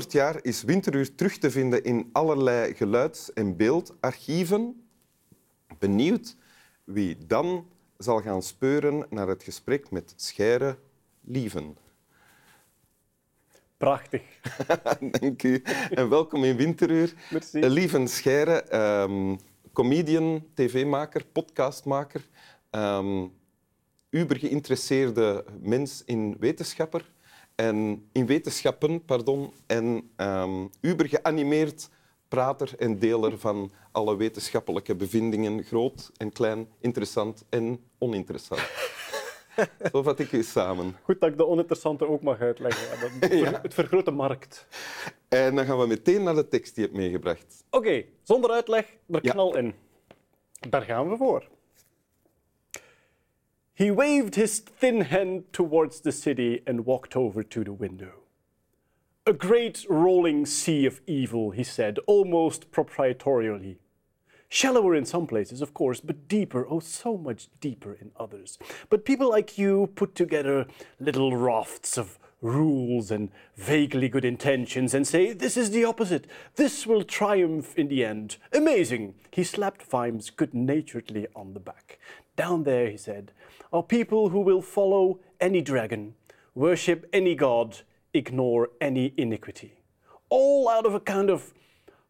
Over 100 jaar is Winteruur terug te vinden in allerlei geluids- en beeldarchieven. Benieuwd wie dan zal gaan speuren naar het gesprek met Scheire Lieven. Prachtig. Dank u. En welkom in Winteruur. Merci. Eh, Lieven Scheire, ehm, comedian, tv-maker, podcastmaker, ehm uber geïnteresseerde mens in wetenschapper en in wetenschappen, pardon, en ehm uber geanimeerd prater en deler van alle wetenschappelijke bevindingen, groot en klein, interessant en oninteressant. Zo vat ik u samen. Goed dat ik de oninteressante ook mag uitleggen. Ja, dat- Het, ver- het vergroot de markt. En dan gaan we meteen naar de tekst die je hebt meegebracht. Oké, zonder uitleg, er Ja. knal in. Daar gaan we voor. He waved his thin hand towards the city and walked over to the window. A great rolling sea of evil, he said, almost proprietorially. Shallower in some places, of course, but deeper, oh, so much deeper in others. But people like you put together little rafts of rules and vaguely good intentions and say, this is the opposite. This will triumph in the end. Amazing. He slapped Vimes good naturedly on the back. Down there, he said, are people who will follow any dragon, worship any god, ignore any iniquity. All out of a kind of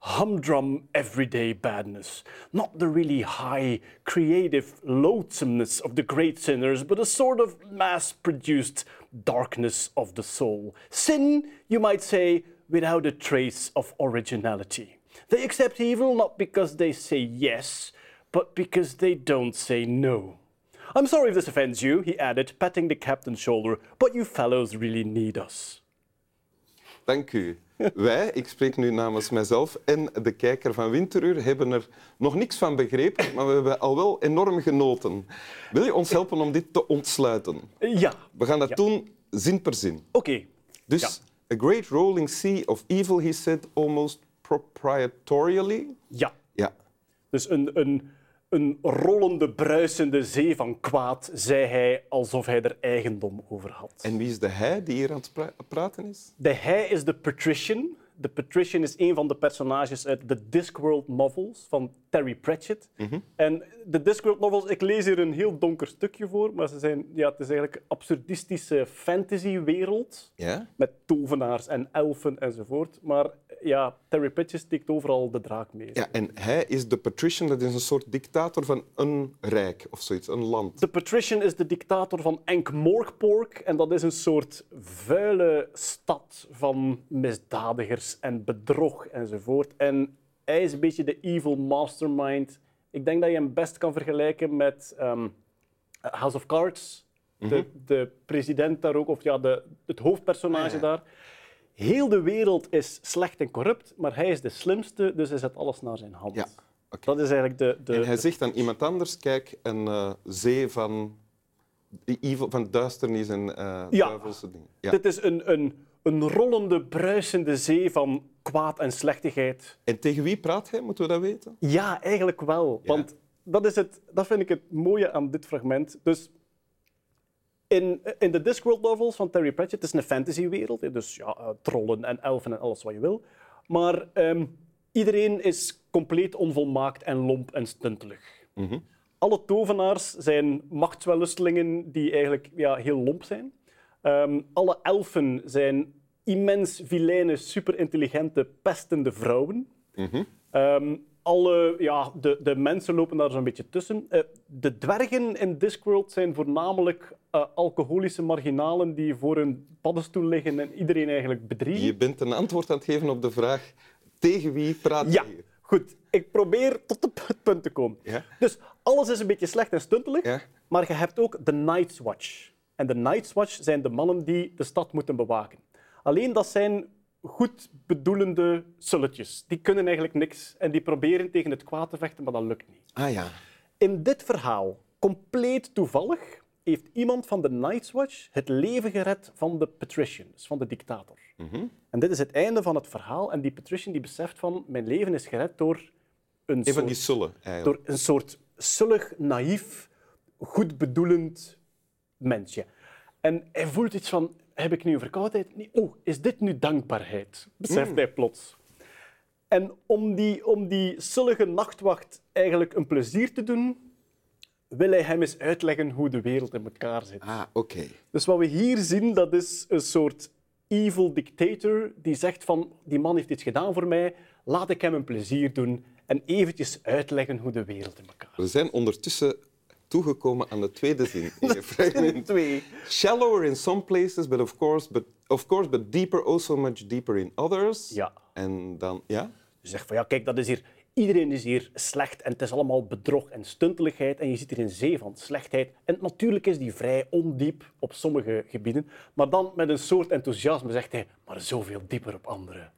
humdrum everyday badness. Not the really high creative loathsomeness of the great sinners, but a sort of mass produced darkness of the soul. Sin, you might say, without a trace of originality. They accept evil not because they say yes, but because they don't say no. I'm sorry if this offends you, he added, patting the captain's shoulder, but you fellows really need us. Dank u. Wij, ik spreek nu namens mijzelf en de kijker van Winteruur, hebben er nog niks van begrepen, maar we hebben al wel enorm genoten. Wil je ons helpen om dit te ontsluiten? Ja, We gaan dat doen zin per zin. oké. Dus, Ja. a great rolling sea of evil, he said, almost proprietorially. Ja. Ja, Dus een, een, een rollende, bruisende zee van kwaad, zei hij alsof hij er eigendom over had. en wie is de hij die hier aan het pra- praten is? De hij is de Patrician. De Patrician is een van de personages uit de Discworld novels van Terry Pratchett. En de Discworld novels, ik lees hier een heel donker stukje voor, maar ze zijn, ja, het is eigenlijk een absurdistische fantasywereld met tovenaars en elfen enzovoort. Maar ja, Terry Pratchett steekt overal de draak mee. Ja, en hij is de patrician, dat is een soort dictator van een rijk of zoiets, een land. De Patrician is de dictator van Ankh-Morpork en dat is een soort vuile stad van misdadigers en bedrog enzovoort. En hij is een beetje de evil mastermind. Ik denk dat je hem best kan vergelijken met ehm, House of Cards, de, de president daar ook, of ja, de, het hoofdpersonage Ah, ja. daar. Heel de wereld is slecht en corrupt, maar hij is de slimste, dus hij zet alles naar zijn hand. Ja. Dat is eigenlijk de... de En hij zegt aan iemand anders, kijk, een eh, zee van, evil, van duisternis en Ja. duivelse dingen. Ja. Dit is een, een, een rollende, bruisende zee van kwaad en slechtigheid. En tegen wie praat hij, moeten we dat weten? Ja, eigenlijk wel. Ja. Want dat, is het, dat vind ik het mooie aan dit fragment. Dus in, in de Discworld novels van Terry Pratchett, het is een fantasywereld, dus ja, eh, trollen en elfen en alles wat je wil. Maar ehm, iedereen is compleet onvolmaakt en lomp en stuntelig. Alle tovenaars zijn machtswellustelingen die eigenlijk ja, heel lomp zijn. Ehm, alle elfen zijn immens vilijne, superintelligente, pestende vrouwen. Ehm, alle, ja, de, de mensen lopen daar zo'n beetje tussen. Eh, de dwergen in Discworld zijn voornamelijk eh, alcoholische marginalen die voor hun paddenstoel liggen en iedereen eigenlijk bedriegen. Je bent een antwoord aan het geven op de vraag tegen wie praat Ja, je hier? goed. Ik probeer tot het punt te komen. Ja. Dus alles is een beetje slecht en stuntelig, Ja. maar je hebt ook de Night's Watch. En de Night's Watch zijn de mannen die de stad moeten bewaken. Alleen dat zijn goed bedoelende sulletjes. Die kunnen eigenlijk niks en die proberen tegen het kwaad te vechten, maar dat lukt niet. Ah ja. In dit verhaal, compleet toevallig, heeft iemand van de Night's Watch het leven gered van de patrician, dus van de dictator. En dit is het einde van het verhaal. En die patrician die beseft van, mijn leven is gered door een, Een van soort, die eigenlijk. door een soort zullig, naïef, goed bedoelend mensje. En hij voelt iets van, heb ik nu een verkoudheid? Nee. Oh, is dit nu dankbaarheid? Beseft hij plots. En om die, om die zullige nachtwacht eigenlijk een plezier te doen, wil hij hem eens uitleggen hoe de wereld in elkaar zit. Ah, oké. Dus wat we hier zien, dat is een soort evil dictator die zegt van die man heeft iets gedaan voor mij, laat ik hem een plezier doen en eventjes uitleggen hoe de wereld in elkaar We zijn ondertussen toegekomen aan de tweede zin in je fragment. Twee. Shallower in some places, but of course, but of course, but deeper, also much deeper in others. Ja. En dan, ja? Zegt van ja, kijk, dat is hier, iedereen is hier slecht en het is allemaal bedrog en stunteligheid en je zit hier een zee van slechtheid. En natuurlijk is die vrij ondiep op sommige gebieden, maar dan met een soort enthousiasme zegt hij, maar zoveel dieper op andere.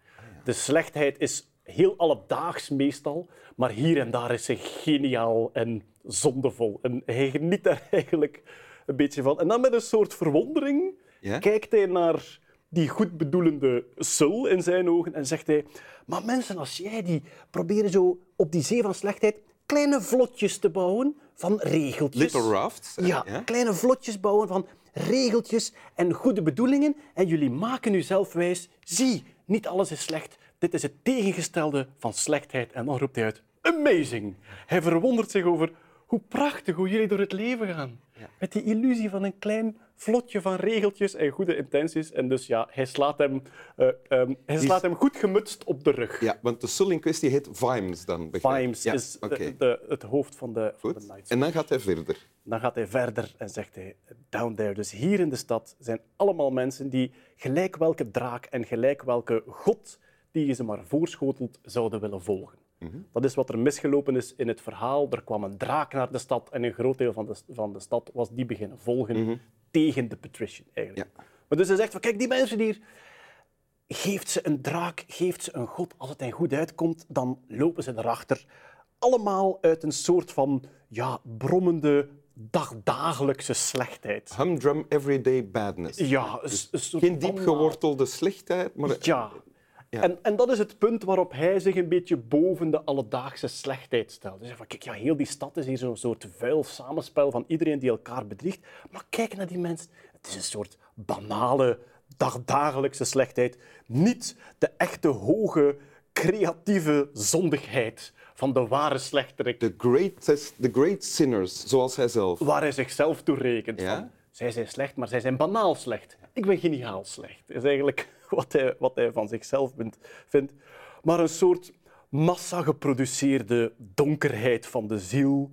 De slechtheid is heel alledaags meestal, maar hier en daar is ze geniaal en zondevol. En hij geniet daar eigenlijk een beetje van. En dan met een soort verwondering Ja? kijkt hij naar die goedbedoelende sul in zijn ogen en zegt hij: Maar mensen als jij, die proberen zo op die zee van slechtheid kleine vlotjes te bouwen van regeltjes. Little rafts. hè? Ja, kleine vlotjes bouwen van regeltjes en goede bedoelingen. En jullie maken u zelf wijs. Zie, niet alles is slecht. Dit is het tegengestelde van slechtheid. En dan roept hij uit: Amazing! Hij verwondert zich over hoe prachtig hoe jullie door het leven gaan. Met die illusie van een klein vlotje van regeltjes en goede intenties. En dus ja, hij slaat hem, eh, ehm, hij slaat hem goed gemutst op de rug. Ja, want de sul in kwestie heet Vimes dan. begrijp. Vimes Ja, is de- oké. de, het hoofd van de, van de. En dan gaat hij verder. Dan gaat hij verder en zegt hij, down there, dus hier in de stad zijn allemaal mensen die gelijk welke draak en gelijk welke god die ze maar voorschotelt zouden willen volgen. Dat is wat er misgelopen is in het verhaal. Er kwam een draak naar de stad en een groot deel van de, van de stad was die beginnen volgen tegen de patrician eigenlijk. Maar dus hij zegt van, kijk, die mensen hier, geeft ze een draak, geeft ze een god. Als het hen goed uitkomt, dan lopen ze erachter. Allemaal uit een soort van ja, brommende, dagdagelijkse slechtheid. Humdrum everyday badness. Ja, soort Geen diep banaal- gewortelde slechtheid, maar Ja. En, en dat is het punt waarop hij zich een beetje boven de alledaagse slechtheid stelt. Hij zegt van, kijk, ja, heel die stad is hier zo'n soort vuil samenspel van iedereen die elkaar bedriegt. Maar kijk naar die mensen. Het is een soort banale, dagdagelijkse slechtheid. Niet de echte, hoge, creatieve zondigheid van de ware slechterik, the, greatest, the great sinners, zoals hij zelf. waar hij zichzelf toe rekent. Ja? Van, zij zijn slecht, maar zij zijn banaal slecht. Ik ben geniaal slecht. Is eigenlijk wat hij, wat hij van zichzelf vindt- vindt. Maar een soort massa geproduceerde donkerheid van de ziel.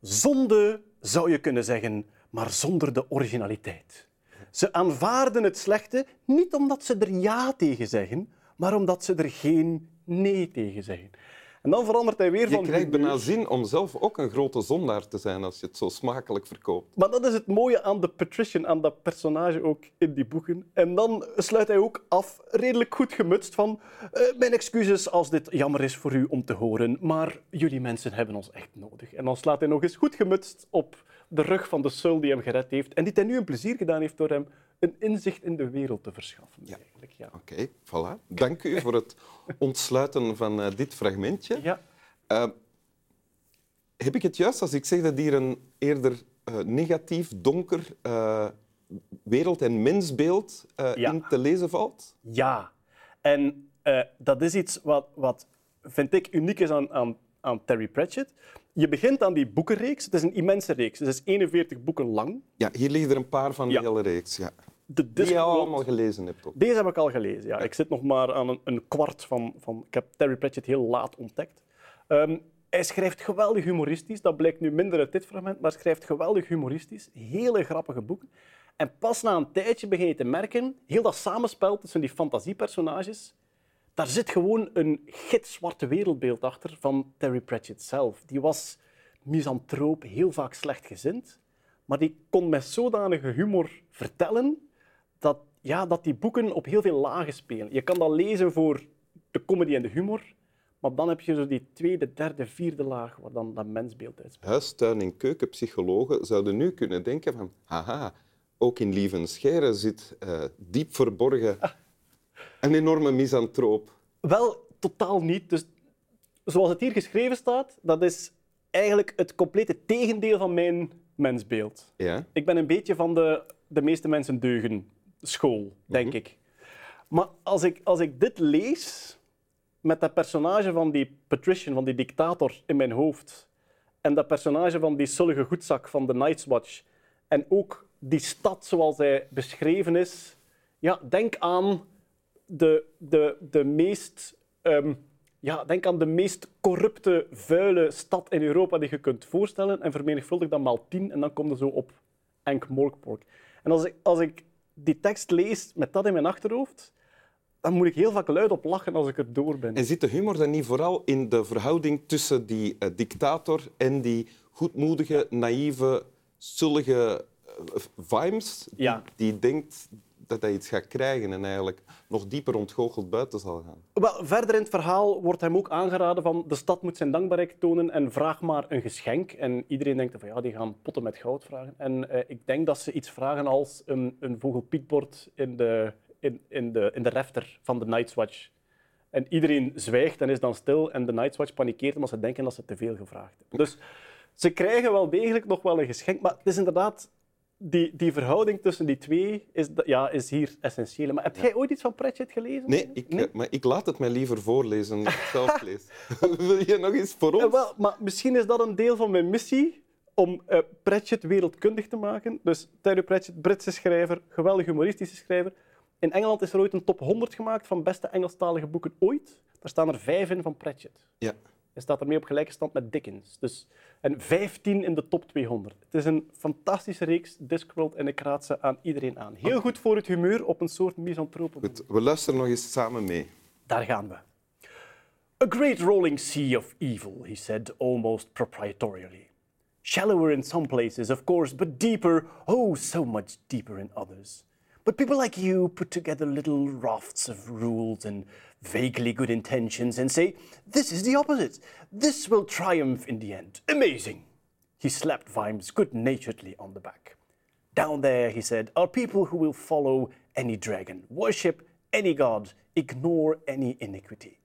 Zonde, zou je kunnen zeggen, maar zonder de originaliteit. Ze aanvaarden het slechte niet omdat ze er ja tegen zeggen, maar omdat ze er geen nee tegen zeggen. En dan verandert hij weer Je van krijgt humeur. bijna zin om zelf ook een grote zondaar te zijn als je het zo smakelijk verkoopt. Maar dat is het mooie aan de Patrician, aan dat personage ook in die boeken. En dan sluit hij ook af, redelijk goed gemutst, van eh, mijn excuses als dit jammer is voor u om te horen, maar jullie mensen hebben ons echt nodig. En dan slaat hij nog eens goed gemutst op de rug van de sul die hem gered heeft en die hij nu een plezier gedaan heeft door hem een inzicht in de wereld te verschaffen. Eigenlijk, ja. Oké, voilà. Dank u voor het ontsluiten van eh, dit fragmentje. Ja. Eh, heb ik het juist als ik zeg dat hier een eerder eh, negatief, donker wereld- en mensbeeld Ja. in te lezen valt? Ja, en dat is iets wat, wat vind ik uniek is aan, aan, aan Terry Pratchett. Je begint aan die boekenreeks. Het is een immense reeks. Het is 41 boeken lang. Ja, hier liggen er een paar van die Ja. hele reeks. Ja. De Die je al allemaal gelezen hebt. Ook. Deze heb ik al gelezen. Ja. Ik zit nog maar aan een, een kwart van, van... Ik heb Terry Pratchett heel laat ontdekt. Ehm, hij schrijft geweldig humoristisch. Dat blijkt nu minder uit dit fragment, maar hij schrijft geweldig humoristisch. Hele grappige boeken. En pas na een tijdje begin je te merken, heel dat samenspel tussen die fantasiepersonages, daar zit gewoon een gitzwarte wereldbeeld achter van Terry Pratchett zelf. Die was misantroop, heel vaak slechtgezind, maar die kon met zodanige humor vertellen dat, ja, dat die boeken op heel veel lagen spelen. Je kan dat lezen voor de comedy en de humor, maar dan heb je zo die tweede, derde, vierde laag waar dan dat mensbeeld uitspeelt. Huis-, tuin- en keukenpsychologen zouden nu kunnen denken van... Haha, ook in Lieven Scheire zit eh, diep verborgen een enorme misantroop. Wel, totaal niet. Dus zoals het hier geschreven staat, dat is eigenlijk het complete tegendeel van mijn mensbeeld. Ja? Ik ben een beetje van de, de meeste mensen deugen school, denk ik. Maar als ik, als ik dit lees, met dat personage van die patrician, van die dictator in mijn hoofd, en dat personage van die sullige goedzak van de Night's Watch, en ook die stad zoals hij beschreven is, ja, denk aan de, de, de meest... ehm, ja, denk aan de meest corrupte, vuile stad in Europa die je kunt voorstellen en vermenigvuldig dat maal tien en dan kom je zo op Ankh-Morpork. En als ik, als ik die tekst lees met dat in mijn achterhoofd, dan moet ik heel vaak luid op lachen als ik er door ben. En zit de humor dan niet vooral in de verhouding tussen die eh, dictator en die goedmoedige, naïeve, zullige eh, Vimes, die denkt dat hij iets gaat krijgen en eigenlijk nog dieper ontgoocheld buiten zal gaan? Wel, verder in het verhaal wordt hem ook aangeraden van de stad moet zijn dankbaarheid tonen en vraag maar een geschenk. En iedereen denkt van ja, die gaan potten met goud vragen. En eh, ik denk dat ze iets vragen als een, een vogelpiekbord in de, in, in, de, in de refter van de Night's Watch. En iedereen zwijgt en is dan stil en de Night's Watch panikeert omdat ze denken dat ze te veel gevraagd hebben. Dus ze krijgen wel degelijk nog wel een geschenk, maar het is inderdaad... Die, die verhouding tussen die twee is, ja, is hier essentieel. Maar heb jij ooit iets van Pratchett gelezen? Nee, ik, maar ik laat het mij liever voorlezen dan ik zelf lees. Wil je nog eens voor ons? Wel, maar misschien is dat een deel van mijn missie om eh, Pratchett wereldkundig te maken. Dus Terry Pratchett, Britse schrijver, geweldig humoristische schrijver. In Engeland is er ooit een top 100 gemaakt van beste Engelstalige boeken ooit. Daar staan er vijf in van Pratchett. Ja. Hij staat ermee op gelijke stand met Dickens. Dus, en 15 in de top 200. Het is een fantastische reeks, Discworld, en ik raad ze aan iedereen aan. Heel goed voor het humeur op een soort misantrope. Goed, we luisteren nog eens samen mee. Daar gaan we. A great rolling sea of evil, he said almost proprietorially. Shallower in some places, of course, but deeper, oh, so much deeper in others. But people like you put together little rafts of rules and vaguely good intentions and say, this is the opposite. This will triumph in the end. Amazing. He slapped Vimes good naturedly on the back. Down there, he said, are people who will follow any dragon, worship any god, ignore any iniquity.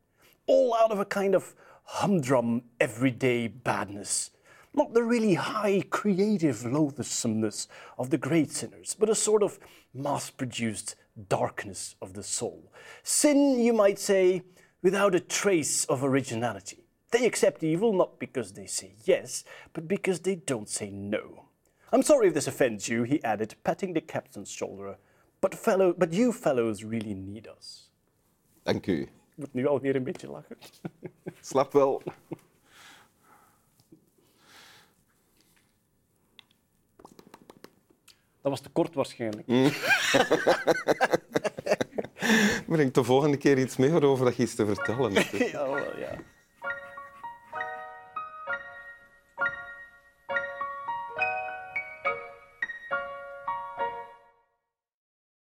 All out of a kind of humdrum, everyday badness. Not the really high, creative loathsomeness of the great sinners, but a sort of mass produced darkness of the soul. Sin, you might say, without a trace of originality. They accept evil not because they say yes, but because they don't say no. I'm sorry if this offends you, he added, patting the captain's shoulder. But, fellow, but you fellows really need us. Dank u. Ik moet nu alweer een beetje lachen. Slap wel. Dat was te kort waarschijnlijk. Breng de volgende keer iets meer over dat je iets te vertellen hebt. Ja, wel, ja.